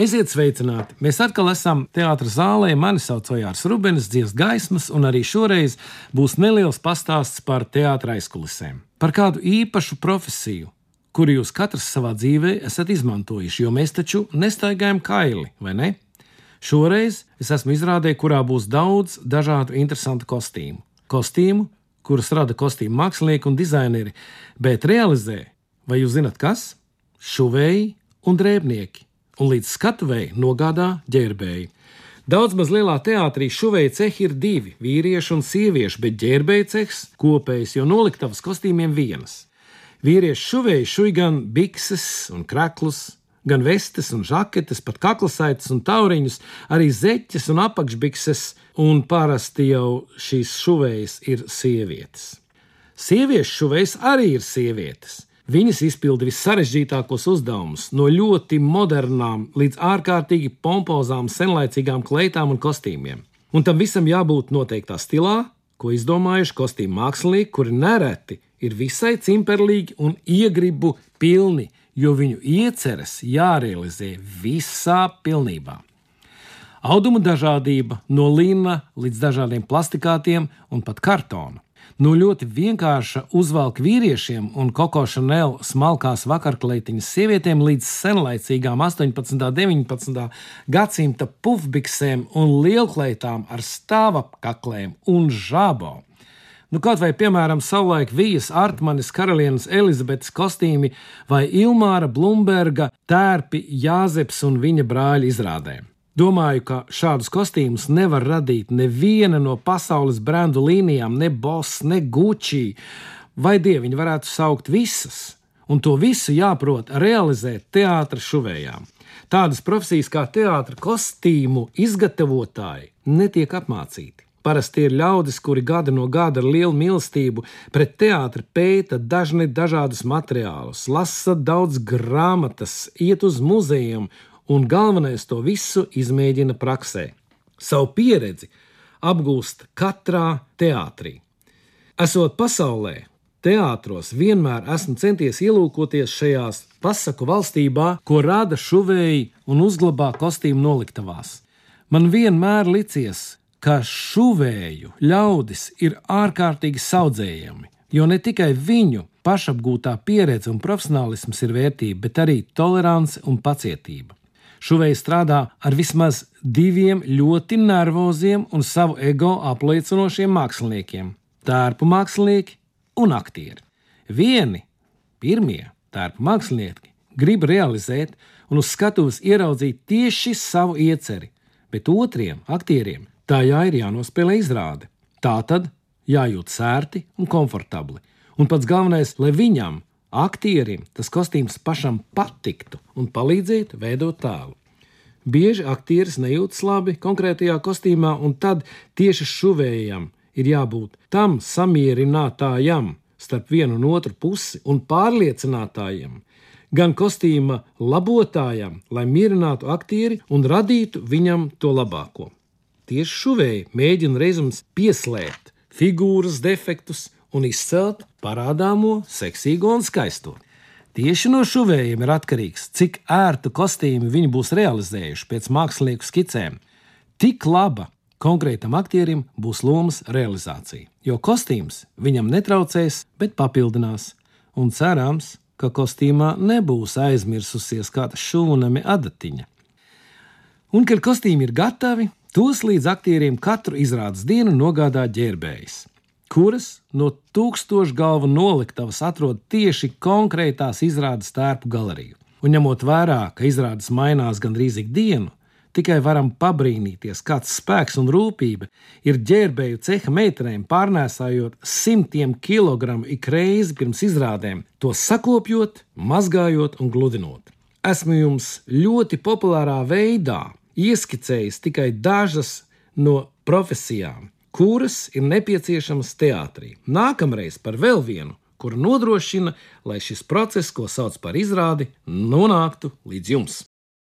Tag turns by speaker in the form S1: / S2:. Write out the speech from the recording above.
S1: Esiet sveicināti! Mēs atkal esam teātris zālē. Mani sauc Ojārs Rubens, dziesmas gaismas, un arī šoreiz būs neliels pastāsts par teātris aizkulisēm. Par kādu īpašu profesiju, kuru jūs katrs savā dzīvē esat izmantojuši, jo mēs taču nestaigājam kaili, vai ne? Šoreiz es esmu izrādē, kurā būs daudz dažādu interesantu kostīmu. Kostīmu, kurus rada kostīmu mākslinieki un dizaineri, bet realizē, vai jūs zinat kas? Šuvēji un drēbnieki un līdz skatuvēji nogādā ģērbēji. Daudz maz lielā teātrī šuvēja cehi ir divi - vīrieši un sievieši, bet ģērbēja cehs kopējs, jo noliktavas kostīmiem vienas. Vīrieši šuvēja šuj gan bikses un kreklus, gan vestes un žaketes, pat kaklasaites un tauriņus, arī zeķes un apakšbikses, un parasti jau šīs šuvējas ir sievietes. Sieviešu šuvējas arī ir sievietes. Viņas izpilda vissarežģītākos uzdevumus, no ļoti modernām līdz ārkārtīgi pompozām, senlaicīgām kleitām un kostīmiem. Un tam visam jābūt noteiktā stilā, ko izdomājuši kostīmu mākslinieki, kuri nereti ir visai cimperlīgi un iegribu pilni, jo viņu ieceres jārealizē visā pilnībā. Auduma dažādība, no līna līdz dažādiem plastikātiem un pat kartona no ļoti vienkārša uzvalka vīriešiem un Koko Chanel smalkās vakarkleitiņas sievietēm līdz senlaicīgām 18. un 19. gadsimta pufbiksēm un lielkleitām ar stāvapkaklēm un žābo. Nu, kaut vai, piemēram, savulaik Vijas Artmanis karalienes Elizabetes kostīmi vai Ilmāra Blumberga tērpi Jāzeps un viņa brāļa izrādēm. Domāju, ka šādus kostīmus nevar radīt neviena no pasaules brendu līnijām, ne Boss, ne Gucci, vai dieviņi varētu saukt visas, un to visu jāprot realizēt teātras šuvējām. Tādas profesijas kā teātras kostīmu izgatavotāji netiek apmācīti. Parasti ir ļaudis, kuri gada no gada ar lielu mīlestību pret teātri pēta dažni dažādus materiālus, lasa daudz grāmatas, iet uz muzejiem un galvenais to visu izmēģina praksē. Savu pieredzi apgūst katrā teātrī. Esot pasaulē, teātros vienmēr esmu centies ielūkoties šajās pasaku valstībā, ko rada šuvēji un uzglabā kostīmu noliktavās. Man vienmēr licies, ka šuvēju ļaudis ir ārkārtīgi saudzējami, jo ne tikai viņu pašapgūtā pieredze un profesionālisms ir vērtība, bet arī tolerance un pacietība. Šuvēja strādā ar vismaz diviem ļoti nervoziem un savu ego apliecinošiem māksliniekiem - tērpu mākslinieki un aktieri. Vieni, pirmie tērpu mākslinieki, grib realizēt un uz skatuves ieraudzīt tieši savu ieceri, bet otriem aktieriem tā jā ir jānospēlē izrāde. Tā tad jājūt sērti un komfortabli. Un pats galvenais, lai viņam aktierim tas kostīms pašam patiktu un palīdzētu veidot tēlu. Bieži aktieris nejūtas labi konkrētajā kostīmā, un tad tieši šuvējam ir jābūt tam samierinātājam starp vienu un otru pusi un pārliecinātājam, gan kostīma labotājam, lai mierinātu aktieri un radītu viņam to labāko. Tieši šuvēji mēģina reizes pieslēgt figūras defektus un izcelt parādāmo, seksīgo un skaisto. Tieši no šuvējiem ir atkarīgs, cik ērtu kostīmu viņi būs realizējuši pēc mākslinieku skicēm. Tik laba konkrētam aktierim būs lomas realizācija, jo kostīms viņam netraucēs, bet papildinās, un cerams, ka kostīmā nebūs aizmirsusies kāda šūnami adatiņa. Un, kad kostīmi ir gatavi, tos līdz aktieriem katru izrādes dienu nogādā ģērbējs kuras no tūkstošu galvu noliktavas atrod tieši konkrētās izrādes tērpu galeriju. Un ņemot vērā, ka izrādes mainās gandrīz ikdienu, tikai varam pabrīnīties, kāds spēks un rūpība ir ģērbēju ceha meitenēm pārnēsājot simtiem kilogramu ik reizi pirms izrādēm, to sakopjot, mazgājot un gludinot. Esmu jums ļoti populārā veidā ieskicējis tikai dažas no profesijām, kuras ir nepieciešamas teātrī. Nākamreiz par vēl vienu, kura nodrošina, lai šis process, ko sauc par izrādi, nonāktu līdz jums.